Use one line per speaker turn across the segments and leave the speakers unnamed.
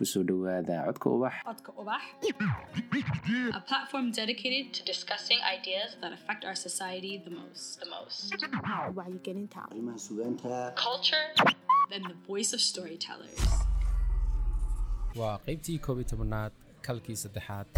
ku soo dhowaada codka ubax
Otka Obach, a platform dedicated to discussing ideas that affect our society the most. The most.
wacyigelinta
arrimaha sugaanta
Culture and the voice of storytellers.
waa qaybtii koob iyo tobanaad kalkii saddexaad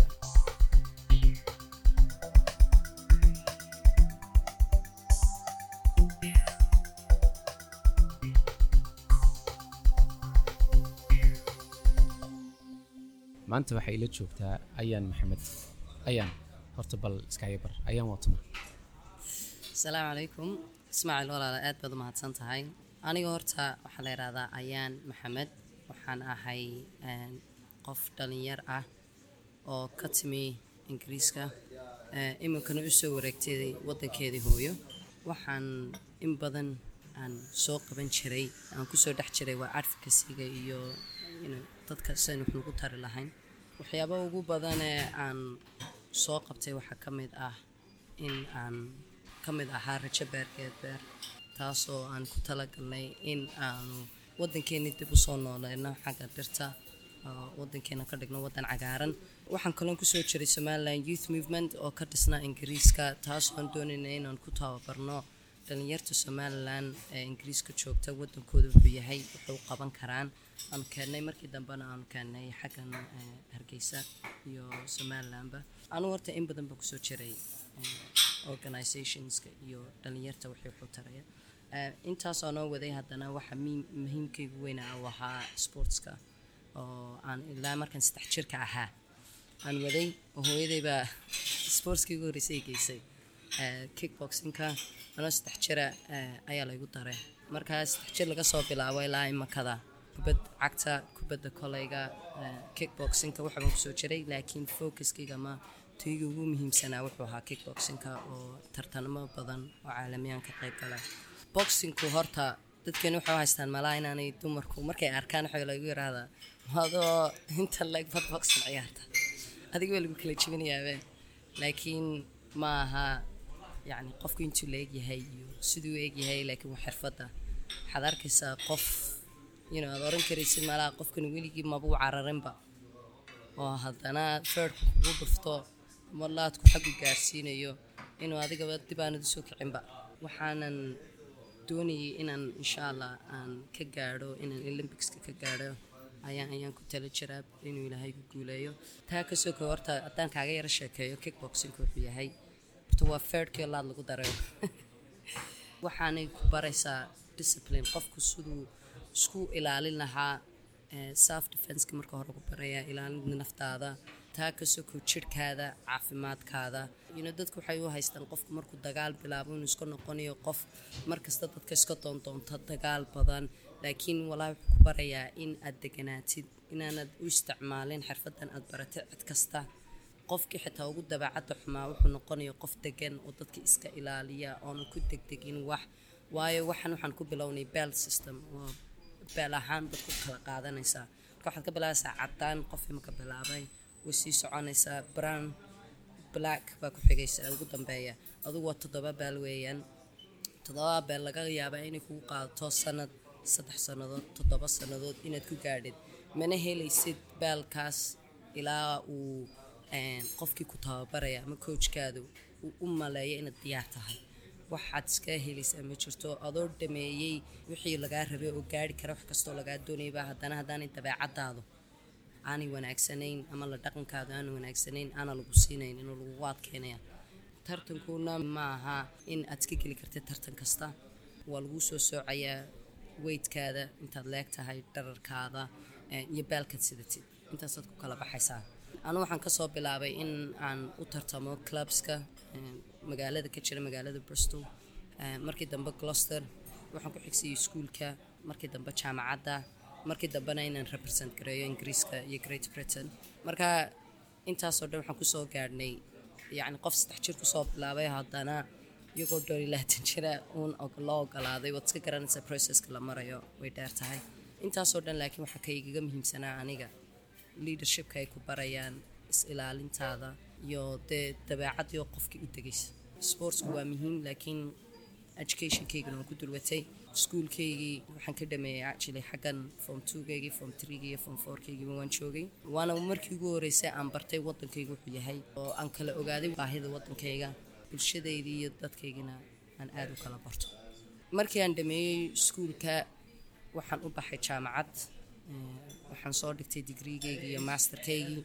maanta waxay ila joogtaa. Ayaan maxamed. Ayaan. Horta bal iskaga bar ayaan waatuma
asalaamu calaykum. Ismaaciil walaala aad baad u mahadsan tahay. Aniga horta waxaa la yidhahdaa ayaan maxamed. Waxaan ahay qof dhalinyar ah oo ka timi ingiriiska. Iminkana u soo wareegtay wadankeedii hooyo. Waxaan in badan aan soo qaban jiray aan ku soo dhex jiray waa advocacyga iyo dadka sidan wax nagu tari lahayn waxyaaba ugu badan ee aan soo qabtay waxaa ka mid ah in aan ka mid ahaa rajo beergeed beer taasoo aan ku talagalnay in aanu wadankeeni dib u soo nooleyno xagga dhirta wadankeena ka dhigno wadan cagaaran. Waxaan kaloon ku soo jiray somaliland youth movement oo ka dhisnaa ingiriiska taasoo aan doonayna inaan ku tababarno dhalinyarta somaliland ee ingiriiska joogta wadankooda wuxuu yahay wuxuu qaban karaan. Aanu keennay markii dambena aanu keennay xaggan hargeysa iyo somalilandba anu horta in badan baan ku soo jiray organizationska iyo dhalinyarta wixii wuxuu taraya. Intaasoo noo waday haddana waxa muhiimkaygu weyna u ahaa sportska oo aan ilaa markaan saddex jirka ahaa. Aan waday oo hooyaday baa sportskii horreysay ay geysay Eh, kickboxingka anoo saddex jira eh, ayaa laygu daray. Markaa saddex jir laga soo bilaabo ilaa imakada kubad cagta kubadda koleyga eh, kickboxingka waxbaan ku soo jiray laakiin focuskayga ama tayga ugu muhiimsanaa wuxuu ahaa kickboxingka oo tartanamo badan oo caalamiyaan ka qayb gala. Boxingku horta dadkeenu waxay u haystaan malaa inaanay dumarku markay arkaan waxaa lagu yiraahdaa adoo inta leg bad boxing ciyaarta adiga waa lagu kala jebinayaabee laakiin ma aha yacni qofku intuu la egyahay iyo siduu egyahay laakiin waa xirfadda. Waxaad arkaysaa qof know, aad oran karaysid malaha qofkan weligii mabuu cararinba. Oo haddana feerku kugu dhufto ama laadku xaggu gaarsiinayo inuu adigaba dib u soo kicinba. Waxaanan doonayay inaan insha allah aan ka gaadho inaan olympicska ka gaadho. Ayaan ayaan ku tala jiraa inuu ilaahay ku guuleeyo taa ka soo koo horta haddaan kaaga yaro sheekeeyo kickboxing wuxuu yahay horta waa feerkii laad lagu darayo waxaanay ku baraysaa discipline. Qofku siduu isku ilaalin lahaa eh, self defenska marka hore ku baraya ilaalinta naftaada taa ka soko jirhkaada caafimaadkaada know, dadku waxay u haystaan qofku markuu dagaal bilaabo inuu iska noqonayo qof markasta dadka iska doondoonta dagaal badan. Laakiin walaahi wuxuu ku barayaa in aad deganaatid inaanad u isticmaalin xirfadan aad baratay cid kasta qofkii xitaa ugu dabeecadda xumaa wuxuu noqonaya qof degan oo dadka iska ilaaliya oonan ku degdegin wax. Waayo waxaan waxaan ku bilownay bell system oo beel ahaan baad ku kala qaadanaysaa. Waxaad ka bilaabaysaa caddaan qof imaka bilaabay way sii soconaysaa brown black baa ku xigaysa ugu dambeeya. Adugu toddoba beel weeyaan. Toddoba beel laga yaabaa inay kugu qaadato sanad saddex sannadood toddoba sannadood inaad ku gaadhid. Mana helaysid beelkaas ilaa uu qofkii ku tababaraya ama coachkaadu uu u maleeyo inaad diyaar tahay. Waxaad iska helaysaa ma jirto adoo dhameeyey wixii lagaa rabay oo gaari kara wax kastoo lagaa doonayba haddana haddaanay dabeecadaadu aanay wanaagsanayn ama la dhaqankaadu aanay wanaagsanayn aana lagu siinayn inuu lagugu adkeynaya tartankuna ma aha in aad iska geli kartid tartan kasta. Waa lagu soo soocayaa weydkaada intaad leeg tahay dhararkaada iyo baalkaad sidatid intaasaad ku kala baxaysaa anu waxaan ka soo bilaabay in aan u tartamo clubska eh, magaalada ka jira magaalada bristol. Eh, markii dambe gloucester waxaan ku xigsiiyey iskuulka. Markii dambe jaamacadda. Markii dambena inaan represent gareeyo ingiriiska iyo great britain. Marka intaasoo dhan waxaan ku soo gaadhnay yacni qof saddex jir ku soo bilaabay haddana iyagoo dhowr iyo labaatan jira uun loo ogolaaday waad iska garanaysaa processka la marayo? Way dheer tahay. Intaasoo dhan laakiin waxaa ka muhiimsanaa aniga leadershipka ay ku barayaan is-ilaalintaada iyo dee dabeecadii qofkii u degaysa sportsku waa muhiim laakiin educationkaygana waan ku dulwatay. Iskuulkaygii waxaan ka dhameeyey actually xaggan form twogaygii form threegii form fourkaygiiba waan joogay. Waana markii ugu horreysay aan bartay waddankayga wuxuu yahay oo aan kala ogaaday baahida waddankayga bulshadaydii iyo dadkaygina aan aada u kala barto. Markii aan dhameeyey iskuulka waxaan u baxay jaamacad waxaan soo dhigtay digriigaygii iyo masterkaygii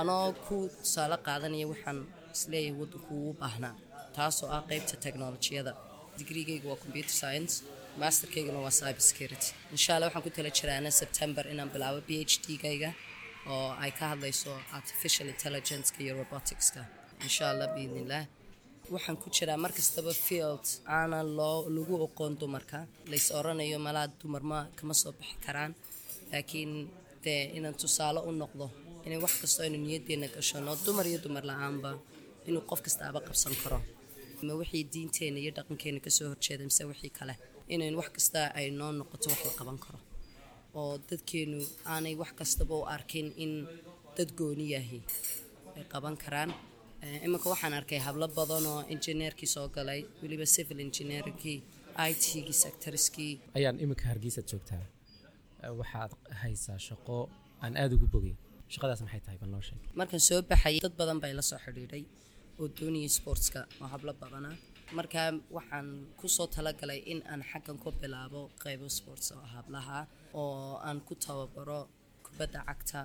anoo ku tusaale qaadanaya waxaan is leeyahay waddanku ugu baahnaa taasoo ah qeybta teknolojiyada. Digriigayga waa computer science masterkaygana waa cyber security. Insha allah waxaan ku tala jiraana september inaan bilaabo b h d gayga oo ay ka hadlayso artificial intelligenceka iyo roboticska. Insha allah biidnillah. Waxaan ku jiraa mar field aana loo lagu oqoon dumarka. Lays oranayo malaa dumar ma kama soo bixi karaan laakiin dee inaan tusaale u noqdo inay wax kastoo aynu niyaddeena gashano dumar iyo dumar la'aanba inuu qof kastaaba qabsan karo. Ma wixii diinteena iyo dhaqankeena ka soo horjeeda mise wixii kale? Inayn wax kasta ay noo noqoto wax la qaban karo. Oo dadkeenu aanay wax kastaba u arkin in dad gooni yahi ay qaban karaan. Iminka waxaan arkay hablo badan oo injineerkii soo galay weliba civil engineerkii i t-gii sectoriskii.
Ayaan iminka hargeysaad joogtaa waxaad haysaa shaqo aan aada ugu bogay shaqadaas maxay tahay bal noo sheeg.
Markaan soo baxayay dad badan bay la soo xidhiidhay oo doonayay sportska oo hablo badana markaa waxaan ku soo talagalay in aan xaggan ku bilaabo qeybo sports oo hablaha oo aan ku tababaro kubadda cagta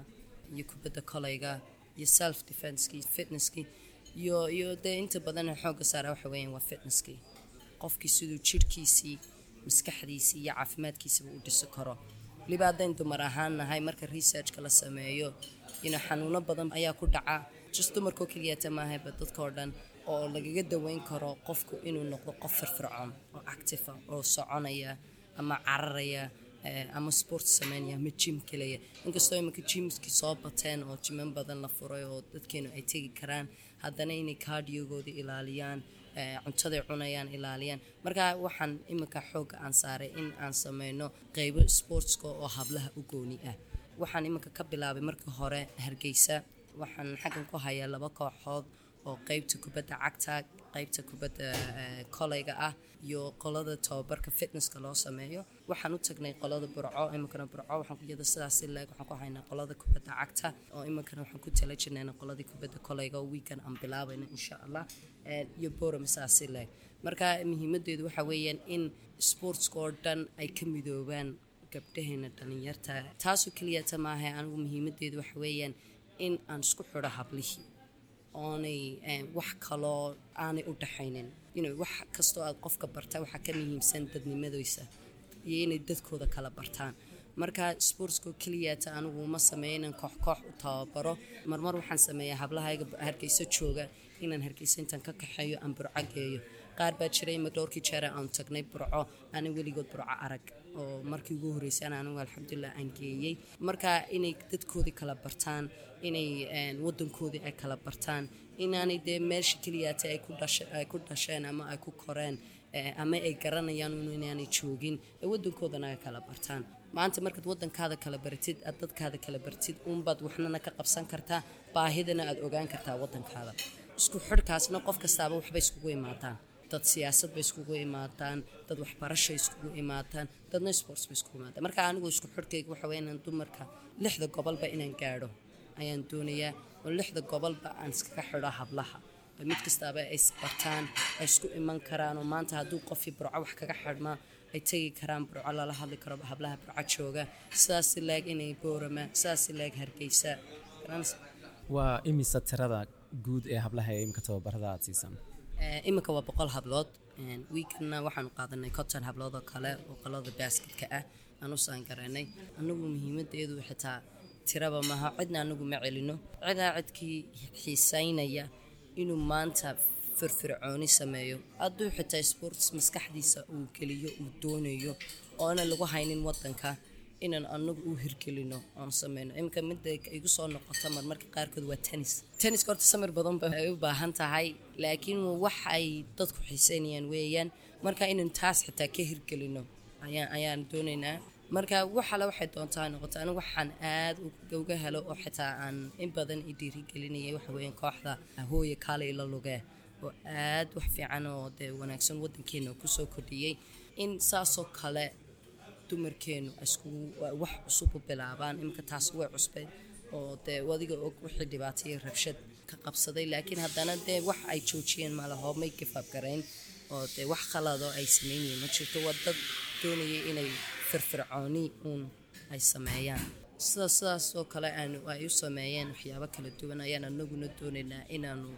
iyo kubadda koleyga iyo self defenskii fitnesskii iyo iyo dee inta badan xoogga saara waxa weeyaan waa fitnesskii qofkii siduu jidhkiisii maskaxdiisii iyo caafimaadkiisaba u dhisi karo weliba haddayn dumar ahaan nahay marka researchka la sameeyo ina xanuuno badan ayaa ku dhaca. Just dumarkoo keliyata maahayba dadkao dhan oo lagaga daweyn karo qofku inuu noqdo qof firfircoon oo actifa oo soconaya ama cararaya ama sport sameynaya ama jim kelaya inkastoo iminka jimskii soo bateen oo jiman badan la furay oo dadkeenu ay tegi karaan haddana inay kaadiyogooda ilaaliyaan cuntaday cunayaan ilaaliyaan. Marka waxaan iminka xoogga aan saaray in aan sameyno qeybo sportska oo hablaha u gooni ah. Waxaan iminka ka bilaabay markii hore hargeysa. Waxaan xaggan ku hayaa laba kooxood oo qeybta kubadda cagta qeybta kubadda koleyga ah iyo qolada tababarka fitnesska loo sameeyo. Waxaan u tagnay qolada burco iminkana burco. Waxaan iyada sidaas leeg waxaan ku haynaa qolada kubadda cagta oo iminkana waxaan ku tala jirnayna qoladii kubadda koleyga oo weekend aan bilaabayna insha allah iyo boram leeg marka muhiimadeedu waxa weeyaan in sportska oo dhan ay ka midoobaan gabdhaheena dhalinyarta. Taasoo keliyata maaha anigu muhiimadeedu waxa weeyaan in aan isku xidho hablihii oonay wax kaloo aanay u dhaxaynin. Wax kastoo aad qofka barta waxaa ka muhiimsan dadnimadoosa iyo inay dadkooda kala bartaan. Marka sportskoo keliyata anigu ma sameeya inaan koox koox u tababaro. Marmar waxaan sameeyaa hablahayga hargeyso jooga inaan hargeyso intaan ka kaxeeyo aan burco geeyo. Qaar baa jiray ima dhowrkii jeera aan tagnay burco aanay weligood burco arag. Oo markii ugu horreysay an anigu alxamdulilah aan geeyey marka inay dadkoodii kala bartaan inay wadankoodii ay kala bartaan inaanay dee meesha keliyaata ay ku dhasheen ama ay ku koreen ama ay garanayaan inaanay joogin ee wadankoodana ay kala bartaan. Maanta markaad wadankaada kala baratid aad dadkaada kala bartid uunbaad waxnana ka qabsan kartaa baahidana aad ogaan kartaa wadankaada isku xidhkaasna qof kastaaba waxbay iskugu imaadaan dad siyaasad bay iskugu imaadaan dad waxbarashay iskugu imaadaan dadna sports bay iskugu imaadaan marka anigu isku xidhkayga waxa weya inaan dumarka lixda gobolba inaan gaadho ayaan doonayaa oo lixda gobolba aan iskaga xidho hablaha. Mid kastaaba ay isbartaan ay isku iman karaan oo maanta hadduu qofii burco wax kaga xidhma ay tegi karaan burco lala hadli karo hablaha burco jooga. Sidaas leeg inay boorama sidaas leeg hargeysa.
Waa imisa tirada guud ee hablaha ee imika tababarada aad siisaan
iminka waa boqol hablood. Wiikana waxaanu qaadanay conton hablood oo kale oo qolada basketka ah. Aan u saangaraynay anagu muhiimadeedu xitaa tiraba maaha cidna anagu ma celino. Cidaa cidkii xiisaynaya inuu maanta firfircooni sameeyo. Hadduu xitaa sports maskaxdiisa uu geliyo uu doonayo oona lagu haynin wadanka inaan anagu u hirgelino oon sameyno iminka midda igu soo noqota marmarka qaarkood waa tennis. Tenniska horta samir badan ba ay u baahan tahay laakiin wax ay dadku xiiseynayaan weeyaan. Marka inaan taas xitaa ka hirgelino ayaan doonaynaa. Marka waxale waxay doontaa noqota anigu waxaan aad uga helo oo xitaa aan in badan i dhiirigelinayay waxa kooxda hooya kaale ila lugee oo aad wax fiican oo dee wanaagsan wadankeena ku soo kordhiyey in saasoo kale dumarkeenu wax cusub u bilaabaan iminka taas way cusbeyd oo dee wadiga og wixii dhibaataiyo rabshad ka qabsaday. Laakiin haddana dee wax ay joojiyeen malaho may gafaab garayn oo dee wax khaladoo ay sameynyihin ma jirto waa dad doonayay inay firfircooni uun ay sameeyaan. Sida sidaas oo kale aanu ay u sameeyeen waxyaabo kala duwan ayaan anaguna doonaynaa inaanu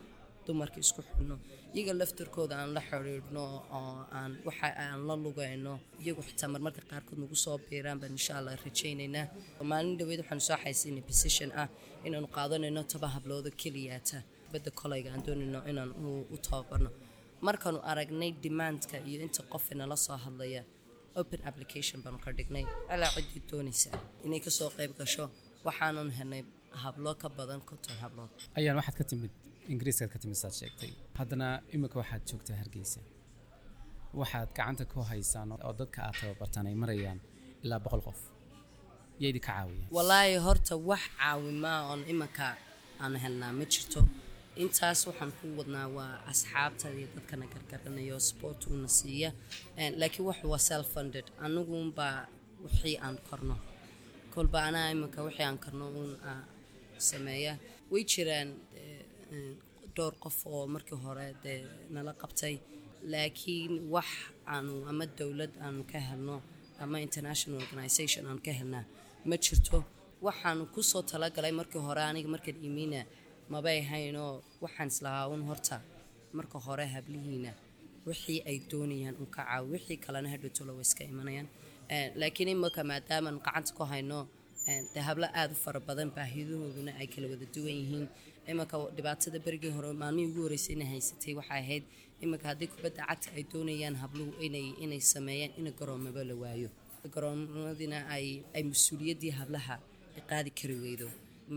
dumarka isku xidhno iyaga laftarkooda aan la xidhiidhno oo aan waxa aan la lugayno iyagu xitaa marmarka qaarkood nagu soo biiraan baan insha allah rajaynaynaa. Maalin dhaweyd waxaanu soo xaysiinay position ah inaanu qaadanayno toba hablooda keliyaata. Badda kolayga aan doonayno inaan u tababarno markaanu aragnay demandka iyo inta qof inala soo hadlaya open application baanu ka dhignay. Alaa ciddii doonaysa inay ka soo qayb gasho waxaanan helnay hablo ka badan konton hablood.
Ayaan waxaad ka timid ingiriiskaad ka timid saad sheegtay. Haddana imika waxaad joogtaa hargeysa. Waxaad gacanta ku haysaan oo dadka aad tababartaan ay marayaan ilaa boqol qof. Yaydi ka caawiyaan.
Walaahi horta wax caawimaa oon imanka aan helnaa ma jirto. Intaas waxaan ku wadnaa waa asxaabta iyo dadkana gargaranayo sport uuna siiya. Laakiin wax waa self funded anagunbaa wixii aan korno kolba anaa imanka wixii aan korno uun sameeya. Way jiraan dhowr qof oo markii hore dee nala qabtay laakiin wax aanu ama dowlad aanu ka helno ama international organisation aanu ka helnaa ma jirto. Waxaanu ku soo talagalay markii hore aniga markaan imiina mabay haynoo waxaan islahaa un horta marka hore hablihiina wixii ay doonayaan un ka caawi wixii kalena hadhowtolo way iska imanayaan. Laakiin imaka maadaamaan gacanta ku hayno dee hablo aada u fara badan baahiyahooduna ay kala wada duwan yihiin imanka dhibaatada berigii hore maalmihii ugu horreysay inay haysatay waxay ahayd imanka haddii kubadda cagta ay doonayaan habluhu inay sameeyaan in garoomaba la waayo. Garoomadina ay mas'uuliyaddii hablaha qaadi kari weydo.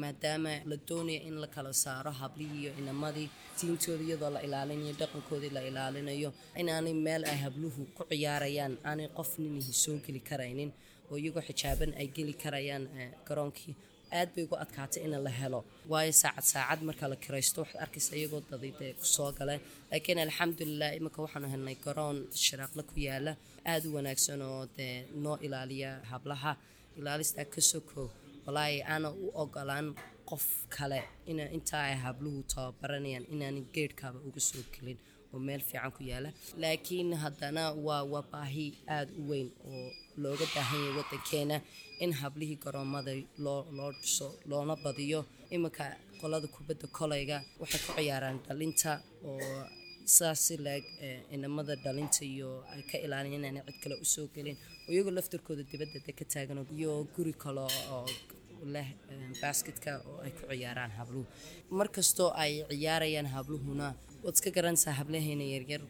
Maadaama la doonaya in la kala saaro hablihii iyo inamadii diintooda iyadoo la ilaalinayo dhaqankoodii la ilaalinayo inaanay meel ay habluhu ku ciyaarayaan aanay qof ninihi soo geli karaynin oo iyagoo xijaaban ay geli karayaan garoonkii aad bay ugu adkaatay in la helo. Waayo saacad saacad marka la kiraysto waxaad arkaysa iyagoo daday dee ku soo gala laakiin alxamdulilah iminka waxaanu helnay garoon shiraaqle ku yaalla aada u wanaagsan oo dee noo ilaaliya hablaha. Ilaalistaa ka soko walaahi aana u ogolaan qof kale ina intaa ay habluhu tababaranayaan inaanay geedhkaaba uga soo gelin oo meel fiican ku yaalla. Laakiin haddana waa waa baahi aada u weyn oo looga baahan yahay waddankeena in hablihii garoomada loo loo dhiso loona badiyo. Iminka qolada kubadda kolayga waxay ku ciyaaraan dhalinta oo saas si laeg inamada dhalinta iyo ay ka ilaaliyaan inaanay cid kale u soo gelin. Oo iyagoo laftarkooda dibadda de ka taagan iyo guri kale oo leh basketka oo ay ku ciyaaraan habluhu markastoo ay ciyaarayaan habluhuna waad iska garanaysaa hablaheena yaryar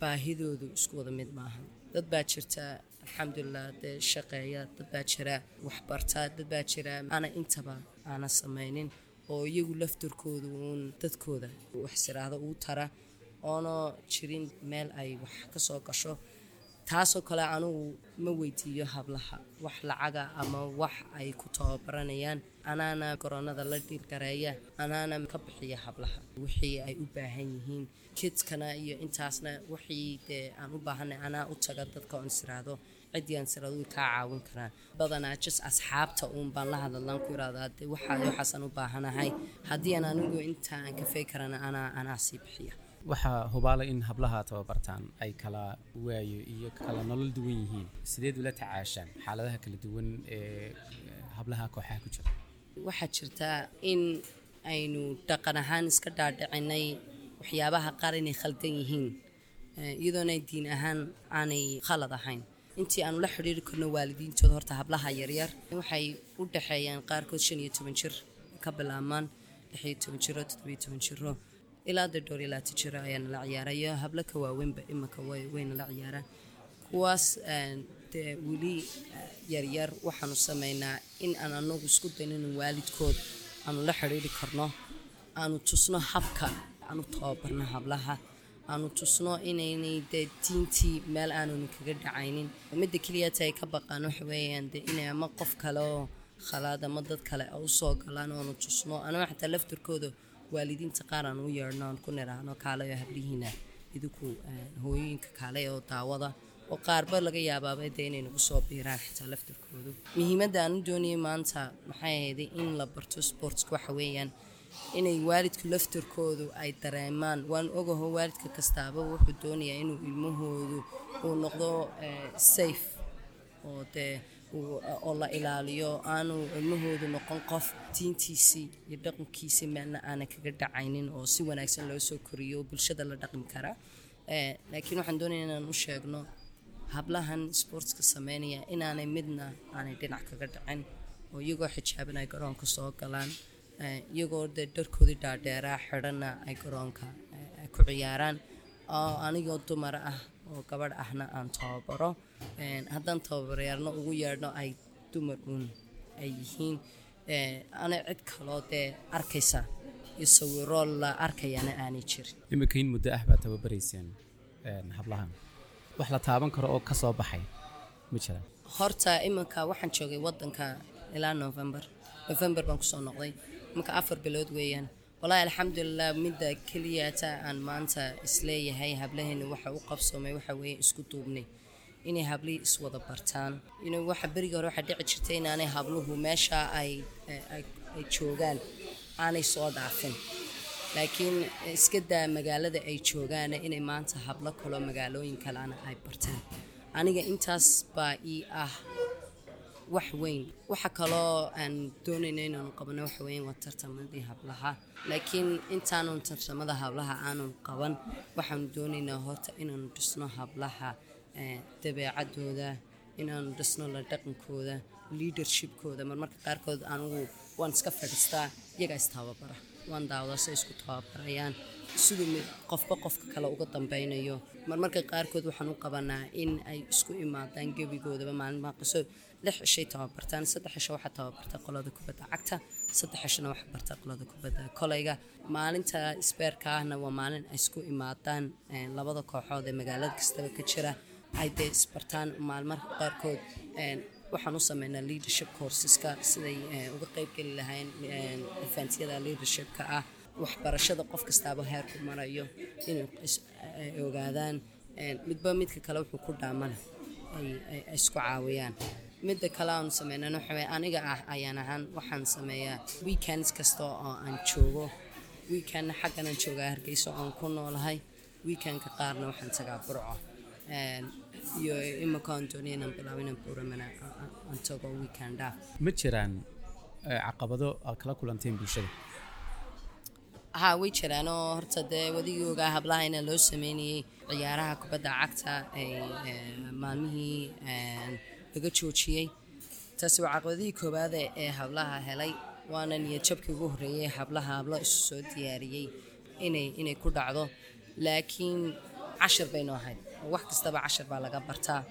baahidoodu isku wada mid maaha. Dad baa jirta alxamdulilah dee shaqeeya dad baa jira waxbarta dad baa jira. Ana intaba aana samaynin oo iyagu laftarkooda uun dadkooda wax siraahdo uu tara oona jirin meel ay wax ka soo gasho taasoo kale anugu ma weydiiyo hablaha wax lacaga ama wax ay ku tababaranayaan. Anaana garoonada la dhiilgareeya anaana ka bixiya hablaha. Wixii ay u baahan yihiin kidkana iyo intaasna wixii dee aan u baahanay anaa u taga dadka oon isiraahdo ciddii way kaa caawin karaan. Badanaa jis asxaabta uun baan la hadallaan ku irahdaa dee waxaa waxaasaan u baahanahay. Haddii aan anigu inta aan kafey karana anaa anaa sii bixiya
waxaa hubaalay in hablaha tababartaan ay kala waayo iyo kala nolol duwan yihiin. Sideed ula tacaashaan xaaladaha kala duwan ee hablaha kooxaha ku jira.
Waxaa jirtaa in aynu dhaqan ahaan iska dhaadhicinay waxyaabaha qaar inay khaldan yihiin iyadoona diin ahaan aanay khalad ahayn. Intii aanu la xidhiiri karno waalidiintooda horta hablaha yaryar waxay u dhexeeyaan qaarkood shan iyo toban jir ka bilaabmaan lix iyo toban jiro toddobiyo toban jiro ilaa dee dhowr iyo labaatan jiro ayaana la ciyaarayo hablo ka waaweynba imanka wayna la ciyaaraan kuwaas dee weli yaryar waxaanu sameynaa in aan anagu isku dayn inaan waalidkood aanu la xidhiiri karno. Aanu tusno habka aanu tababarno hablaha. Aanu tusno inaynay dee diintii meel aananu kaga dhacaynin. Midda keliyata ay ka baqaan waxa weeyaan dee inay ama qof kale oo khalaad ama dad kale u soo galaan oanu tusno. Anama xataa laftarkooda waalidiinta qaar aan u yeedhno aan ku niraahno kaale oo hablihiina idinku hooyooyinka kaale oo daawada oo qaarba laga yaabaaba dee inay nagu soo biiraan xitaa laftarkoodu muhiimadda aan u doonayay maanta maxay ahayday in la barto sportska waxa weeyaan inay waalidku laftarkoodu ay dareemaan. Waan ogaho waalidka kastaaba wuxuu doonayaa inuu ilmahoodu uu noqdo eh, safe oo dee oo la ilaaliyo aanu ilmahoodu noqon qof diintiisii iyo dhaqankiisii meelna aanay kaga dhacaynin oo si wanaagsan loo soo koriyo bulshada la dhaqmi kara. Eh, laakiin waxaan doonaya inaan u sheegno hablahan sportska sameynaya inaanay midna aanay dhinac kaga dhacin oo iyagoo xijaaban ay garoonka soo galaan eh, iyagoo dee dharkoodii dhaadheeraa xidhanna ay garoonka eh, ku ciyaaraan oo anigoo dumar ah oo gabadh ahna aan tababaro haddaan tababareerno ugu yeedhno ay dumar uun ay yihiin. Ana cid kaloo dee arkaysa iyo sawiro la arkayana aanay jirin.
Imika in muddo ah baad tababarayseen een, hablahan. Wax la taaban karo oo ka soo baxay ma jiraan
horta iminka waxaan joogay wadanka ilaa november. November baan ku soo noqday. Iminka afar bilood weeyaan wallaahi alxamdulilah midda keliyata aan maanta is leeyahay hablaheena waxa u qabsoomay waxa weeye isku duubnay inay hablihii iswada bartaan. Waxa berigii hore waxaa dhici jirtay inaanay habluhu meesha ay joogaan aanay soo dhaafin. Laakiin iska daa magaalada ay joogaana inay maanta hablo kaloo magaalooyin kalena ay bartaan. Aniga intaas baa ii ah wax weyn. Waxa kaloo aan doonayna inaanu qabano waxa weyn waa tartamadii hablaha. Laakiin intaanun tartamada hablaha aanun qaban waxaanu doonaynaa horta inaanu dhisno hablaha eh, dabeecadooda inaanu dhisno la dhaqankooda leadershipkooda. Marmarka qaarkood anugu waan iska fadhiistaa iyagaa istababara waan daawadaa say isku tababarayaan. Siduu mid qofba qofka kale uga dambeynayo marmarka qaarkood waxaan u qabanaa in ay isku imaadaan gebigoodaba maalin qiso lix cishay tababartaan saddex cisho waxaa tababarta qolada kubadda cagta saddex cishona waxaa barta qolada kubadda kolayga. Maalinta isbeerka ahna waa maalin ay isku imaadaan labada kooxood ee magaalada kastaba ka jira. Ay dee isbartaan maalmarka qaarkood waxaan u sameynaa leadership courseska siday uga qeybgeli lahayn eventiyada leadershipka ah. Waxbarashada qof kastaaba heerku marayo inay ogaadaan midba midka kale wuxuu ku dhaamana ay isku caawiyaan midda kale aanu sameynana waxa weye aniga ah ayaan ahaan waxaan sameeyaa weekends kasta oo aan joogo. Weekendna xagganaan joogaa hargeysa oon ku noolahay. Weekendka qaarna waxaan tagaa burco Een, iyo imika aan doonaya inaan bilaabo inaan buuramana aan- aan- aan tago weekend ah.
Ma jiraan eh, caqabado aad kala kulanteen bulshada?
Haa way jiraan oo horta dee wadigii ogaa hablaha inaa loo sameynayay ciyaaraha kubadda cagta ay eh, maalmihii eh, laga joojiyey. Taasi waa caqabadihii koowaad ee- hablaha helay waana niyadjabkii ugu horreeyey hablaha hablo isu soo diyaariyey inay ku dhacdo. Laakiin cashar baynu ahayd wax kastaba cashar baa laga bartaa.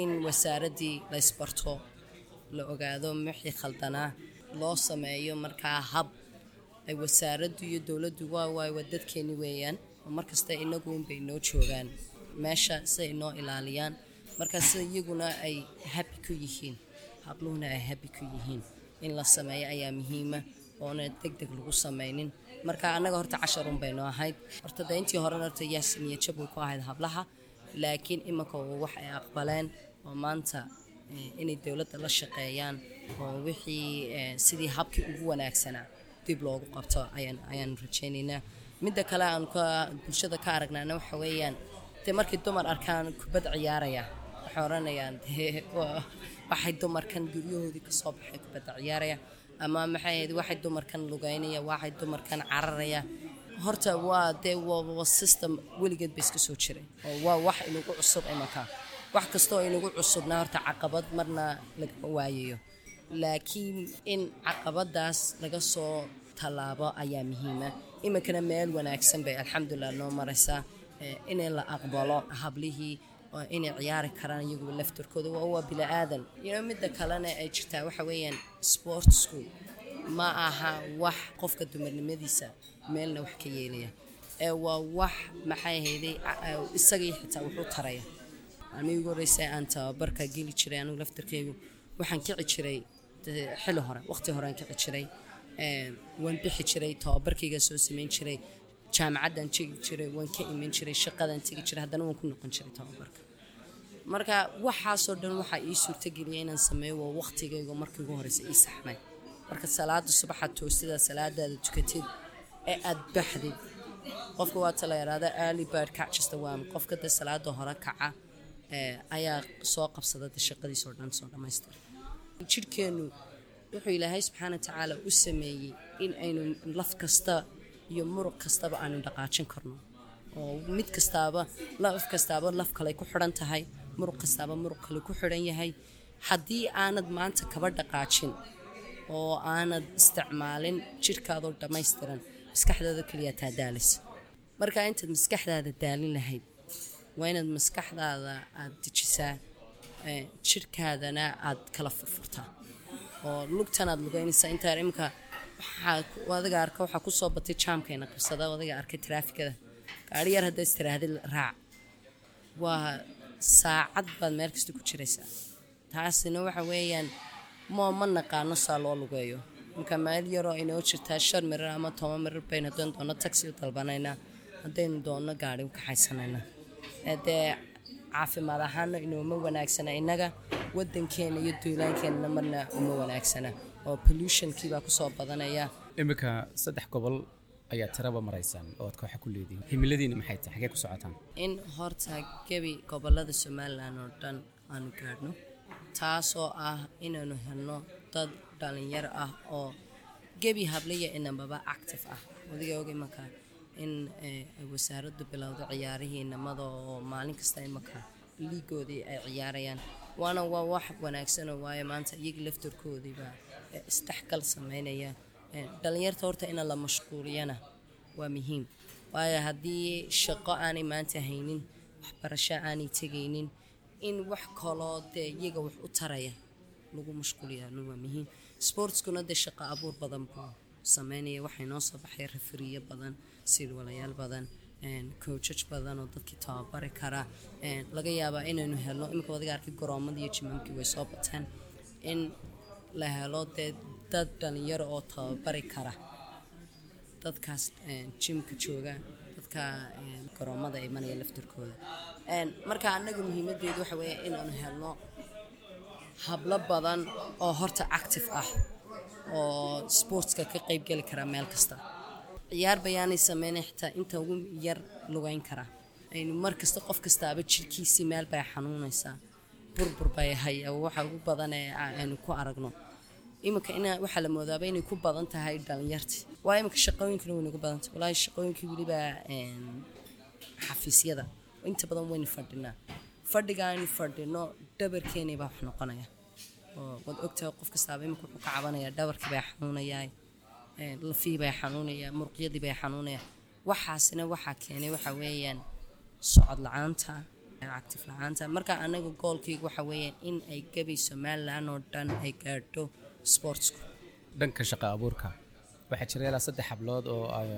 In wasaaraddii la isbarto la ogaado wixii khaldanaa loo sameeyo markaa hab. Ay wasaaraddu iyo dowladdu waa waay waa dadkeeni weeyaan. Markasta inagu unbay noo joogaan. Meesha si ay noo ilaaliyaan marka sida iyaguna ay habi ku yihiin. Habluhuna ay habi ku yihiin. In la sameeyo ayaa muhiima oona deg deg lagu sameynin. Marka annaga horta cashar un bay noo ahayd. Horta de intii horena horta yaas niyadjab way ku ahayd hablaha. Laakiin iminka waa wax ay aqbaleen oo maanta eh, inay dowladda la shaqeeyaan oo wixii eh, sidii habkii ugu wanaagsanaa dib loogu qabto ayaan rajaynaynaa. Midda kale aan bulshada ka aragnaana waxa weeyaan dee markay dumar arkaan kubad ciyaaraya waxay waxay dumarkan guryahoodii ka soo baxay kubadda ciyaaraya ama maxay waxay dumarkan lugeynaya waxay dumarkan cararaya horta waa dee system weligeed ba iska soo jiray oo waa wax inagu cusub imanka wax kastoo inagu cusubna horta caqabad marna lagama waayayo laakiin in caqabadaas laga soo tallaabo ayaa muhiima. Iminkana meel wanaagsan bay alxamdulilah noo maraysaa. Eh, in la aqbalo hablihii oo inay ciyaari karaan iyaguba laftarkooda waa waa bila aadan. Know, midda kalena ay jirtaa waxa weeyaan sportsku ma aha wax qofka dumarnimadiisa meelna wax ka yeelaya. Ee waa wax maxay a- isagii xitaa wuxuu taraya. Anigu ugu horreysay aan tababarka geli jiray anigu laftarkeygu waxaan kici jiray dee xilli hore waqti hore aan kici jiray. Waan bixi jiray tababarkayga soo sameyn jiray jaamacaddaan tegi jiray waan ka iman jiray shaqadaan tegi jiray haddana waan ku noqon jiray tababarka marka. Waxaasoo dhan waxaa ii suurtageliya inaan sameeyo waa waqtigayga markii ugu horeysa ii saxmay. Marka salaada subaxa toosida salaadaada tukatid ee aad baxdid qofka waata la yaraada early bird catches the qofka dee salaada hore kaca ee ayaa soo qabsada dee shaqadiisoo dhan soo dhammaystir jidhkeennu wuxuu ilaahay subxaana wa tacaala u sameeyey in aynu laf kasta iyo muruq kastaba aanu dhaqaajin karno. Oo mid kastaaba laf kastaaba laf kale ku xidhan tahay muruq kastaaba muruq kale ku xidhan yahay. Haddii aanad maanta kaba dhaqaajin oo aanad isticmaalin jidhkaadoo dhammaystiran maskaxdaada keliya taa daalaysa marka intaad maskaxdaada daalin lahayd waa inaad maskaxdaada aad dejisaa ee, jidhkaadana aad kala furfurtaa. Oo lugtan aad lugeynaysaa intaa ku- adiga arka waxaa ku soo batay jaamkayna qabsada adiga arkay taraafikada gaari yar haddaad istiraahday raac. Waa saacad baad meel kasta ku jiraysaa taasina waxa weeyaan mo ma naqaano saa loo lugeeyo. Marka meel yaroo inoo jirtaa shan mirir ama toban mirir baynu haddaynu doono taxi u dalbanaynaa haddaynu doono gaari u kaxaysanaynaa ee dee caafimaad ahaana inooma wanaagsana innaga wadankeena iyo duulaankeenna marna uma wanaagsana oo pollutionkii baa ku soo badanaya.
Iminka saddex gobol ayaa tiraba maraysaan oo aad kooxa ku leedihin. Himiladiina maxay tahay? Xagee ku socotaan?
In horta gebi gobollada somalilan oo dhan aanu gaadhno taasoo ah inaanu helno dad dhalinyaro ah oo gebi habliya inamaba active ah. Wadiga og imaka in eh, wasaaraddu bilowdo ciyaarihii inamada oo maalin kasta imaka liigoodii ay ciyaarayaan. Waana waa wax wanaagsanoo waayo maanta iyaga laftarkoodiibaa isdhexgal sameynaya. Dhalinyarta horta in la mashquuliyana waa muhiim. Waayo haddii shaqo aanay maanta haynin waxbarasho aanay tegaynin in wax kaloo dee iyaga wax u taraya lagu mashquuliyaana waa muhiim. Sportskuna dee shaqo abuur badan buu sameynaya waxay noo soo baxay rafariyo badan siilwalayaal badan coachaj badan oo dadkii tababari kara laga yaabaa inaynu helno imika wadiga arkay garoomadii iyo jimamkii way soo bateen in la helo dee dad dhalinyaro oo tababari kara. Dadkaas jimka jooga dadka een, garoomada imanaya laftarkooda Een, marka annaga muhiimadeedu waxa weeye inaanu helno hablo badan oo horta active ah oo sportska ka qayb geli kara meel kasta. Ciyaar bayaanay sameynay xitaa inta ugu yar lugeyn kara. Aynu mar kasta qof kastaaba jirkiisii meel bay xanuunaysaa burbur bay haya waxa ugu badan ee aynu ku aragno. Iminka ina waxaa la moodaaba inay ku badan tahay dhalinyartii waa iminka shaqooyinkana way nagu badan tahay. Walaahi shaqooyinkii weliba xafiisyada. Inta badan waynu fadhinaa. Fadhiga aynu fadhino dhabarkeenii baa wax noqonaya. Oo waad ogtahay qof kastaaba imika wuxuu ka cabanayaa dhabarkii baa xanuunayaa lafihii baa xanuunaya muruqyadii baa xanuunaya. Waxaasina waxaa keenay waxa weeyaan socod la'aanta actif la'aanta marka anaga goolkayga waxa weeyaan in ay gabi somalilan oo dhan ay gaadho sportsku.
Dhanka shaqo abuurka waxaa jira ilaa saddex hablood oo ay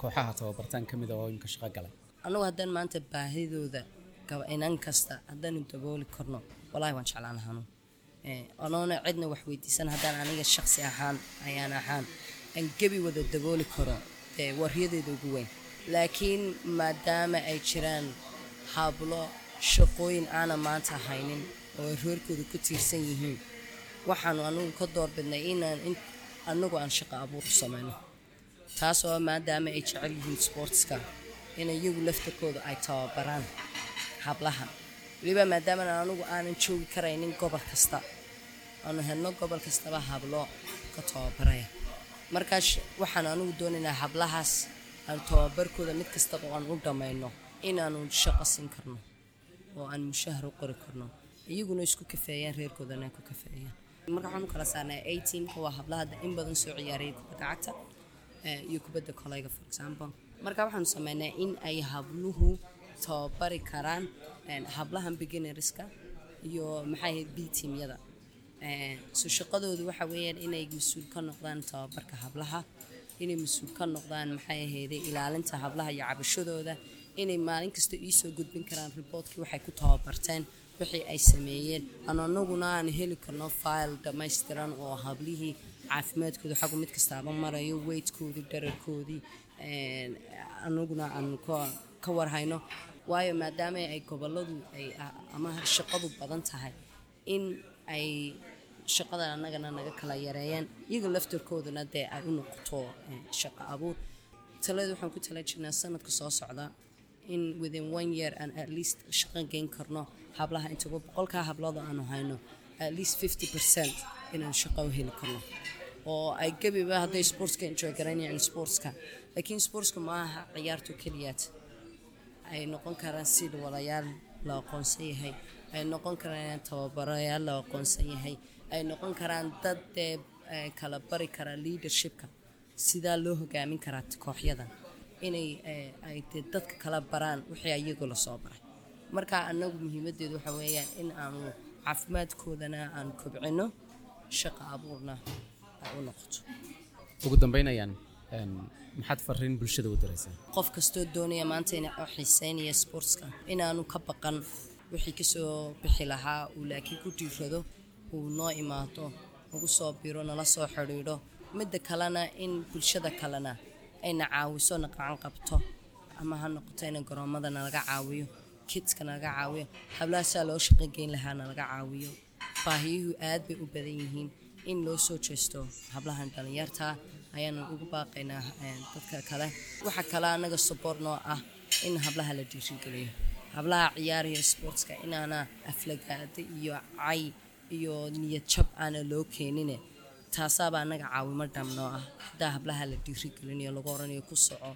kooxaha tababartaan ka mid ah oo iminka shaqo galay.
Anagu haddaan maanta baahidooda inan kasta haddaanu dabooli karno walaahi waan jeclaan lahaanu anoona cidna wax weydiisan haddaan aniga shaqsi ahaan ayaan ahaan aan gebi wada dabooli karo dee waryadeeda ugu weyn. Laakiin maadaama ay jiraan hablo shaqooyin aanan maanta haynin oo ay reerkooda ku tiirsan yihiin. Waxaanu anigu ka doorbidnay inaan in anagu aan shaqo abuur u sameyno taasoo maadaama ay jecel yihiin sportska in iyagu laftarkooda ay tababaraan hablaha. Weliba maadaama anigu aanan joogi karaynin gobol kasta aanu helno gobol kastaba hablo ka tababaraya. Markaas waxaan anigu doonaynaa hablahaas aan tababarkooda mid kastaba aan u dhammayno inaanu shaqo siin karno oo aan mushahar u qori karno. Iyaguna isku kafeeyaan reerkoodana ku kafeeyaan. Marka waxaan u kala saarnaa a teamka waa hablaha hadda in badan soo ciyaaraya kubadda cagta eh, iyo kubadda kolayga for example. Marka waxaanu sameynaa in ay habluhu tababari karaan eh, hablahan beginnerska iyo maxay ahayd b teamyada. Eh, so shaqadoodu waxa weeyaan inay mas'uul ka noqdaan tababarka hablaha inay mas'uul ka noqdaan maxay ahayday ilaalinta hablaha iyo cabashadooda inay maalin kasta iisoo gudbin karaan riboortkii waxay ku tababarteen wixii ay sameeyeen. Aan aan heli karno file dhammaystiran oo hablihii caafimaadkooda xagu mid kastaaba marayo weydkoodii dherarkoodii anaguna aan ka- warhayno. Waayo maadaama ay goboladu ay ama shaqadu badan tahay in ay shaqada annagana naga kala yareeyaan iyaga laftarkooduna dee ay u noqoto shaqo abuur. Talada waxaan ku tala sanadka soo socda in within one year aan at least shaqo geyn karno hablaha intagu boqolkaa hablooda aanu hayno at least fifty percent inaan shaqo heli karno. Oo ay gebiba hadday sportska enjoy garanayaan sportska. Laakiin sportska ma aha ciyaarto keliyaad. Ay noqon karaan sid walayaal la aqoonsan yahay. Ay noqon karaan tababarayaal la aqoonsan yahay. Ay noqon karaan dad dee kala bari kara leadershipka. Sidaa loo hogaamin karaa kooxyadan inay ay dee dadka kala baraan wixii ayagu la soo baray. Marka annagu muhiimadeedu waxa weeyaan in aanu caafimaadkoodana aan kobcino shaqo abuurna ay u noqoto.
Ugu dambeynayaan maxaad fariin bulshada u diraysaa?
Qof kastoo doonaya maanta oo xiiseynaya sportska inaanu ka baqan wixii ka soo bixi lahaa uu laakiin ku dhiirado uu noo imaado nagu soo biro nala soo xidhiidho midda kalena in bulshada kalena ayna caawiso na qacan qabto. Ama ha noqoto ina garoomada nalaga caawiyo kidska nalaga caawiyo hablahaasaa loo shaqo geyn lahaa nalaga caawiyo. Baahiyuhu aad bay u badan yihiin. In loo soo jeesto hablahan dhallinyartaa ayaanu ugu baaqaynaa dadka kale. Waxa kale annaga support noo ah in hablaha la dhiirigeliyo hablaha ciyaaraya sportska inaana aflagaada iyo cay iyo niyad jab aana loo keenine taasaaba annaga caawimo dham noo ah. Haddaa hablaha la dhiirigelinayo lagu oranayo ku soco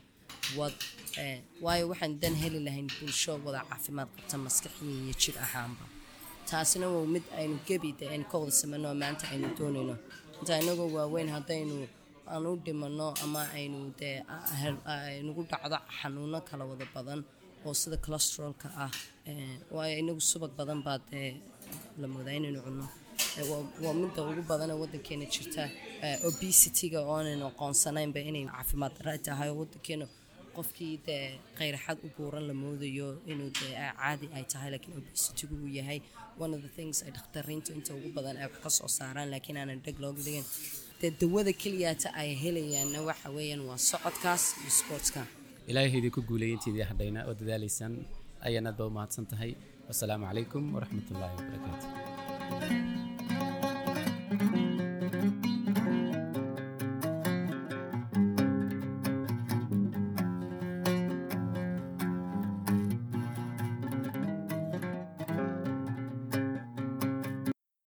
wad waayo waxaan dan heli lahayn bulsho wada caafimaad qabta maskaxiya iyo jir ahaanba. Taasina waa mid aynu gebi de aynu ka wada sameyno maanta aynu doonayno. Inta inagoo waaweyn haddaynu aan u dhimano ama aynu dee nagu dhacdo xanuuno kala wada badan oo sida colostrolka ah waayo inagu subag badan baa dee la moodaa inaynu cunno waa midda ugu badanee wadankeena jirta obesity-ga oonaynu aqoonsanaynba inay caafimaad dara tahay wadankeena qofkii dee khayraxad u buuran la moodayo inuu dee caadi ay tahay laakiin obesity-gu uu yahay. One of the things ay dhakhtariintu inta ugu badan ay wax ka soo saaraan laakiin aanan dheg looga dhigin. Dee dawada keliyaata ay helayaanna waxa weeyaan waa socodkaas iyo sportska.
Ilaahay idinku guuleeyay intiidii hadhayna oo dadaalaysaan ayaan aad ba u mahadsan tahay. Wasalaamu calaykum waraxmatullaahi wabarakaatu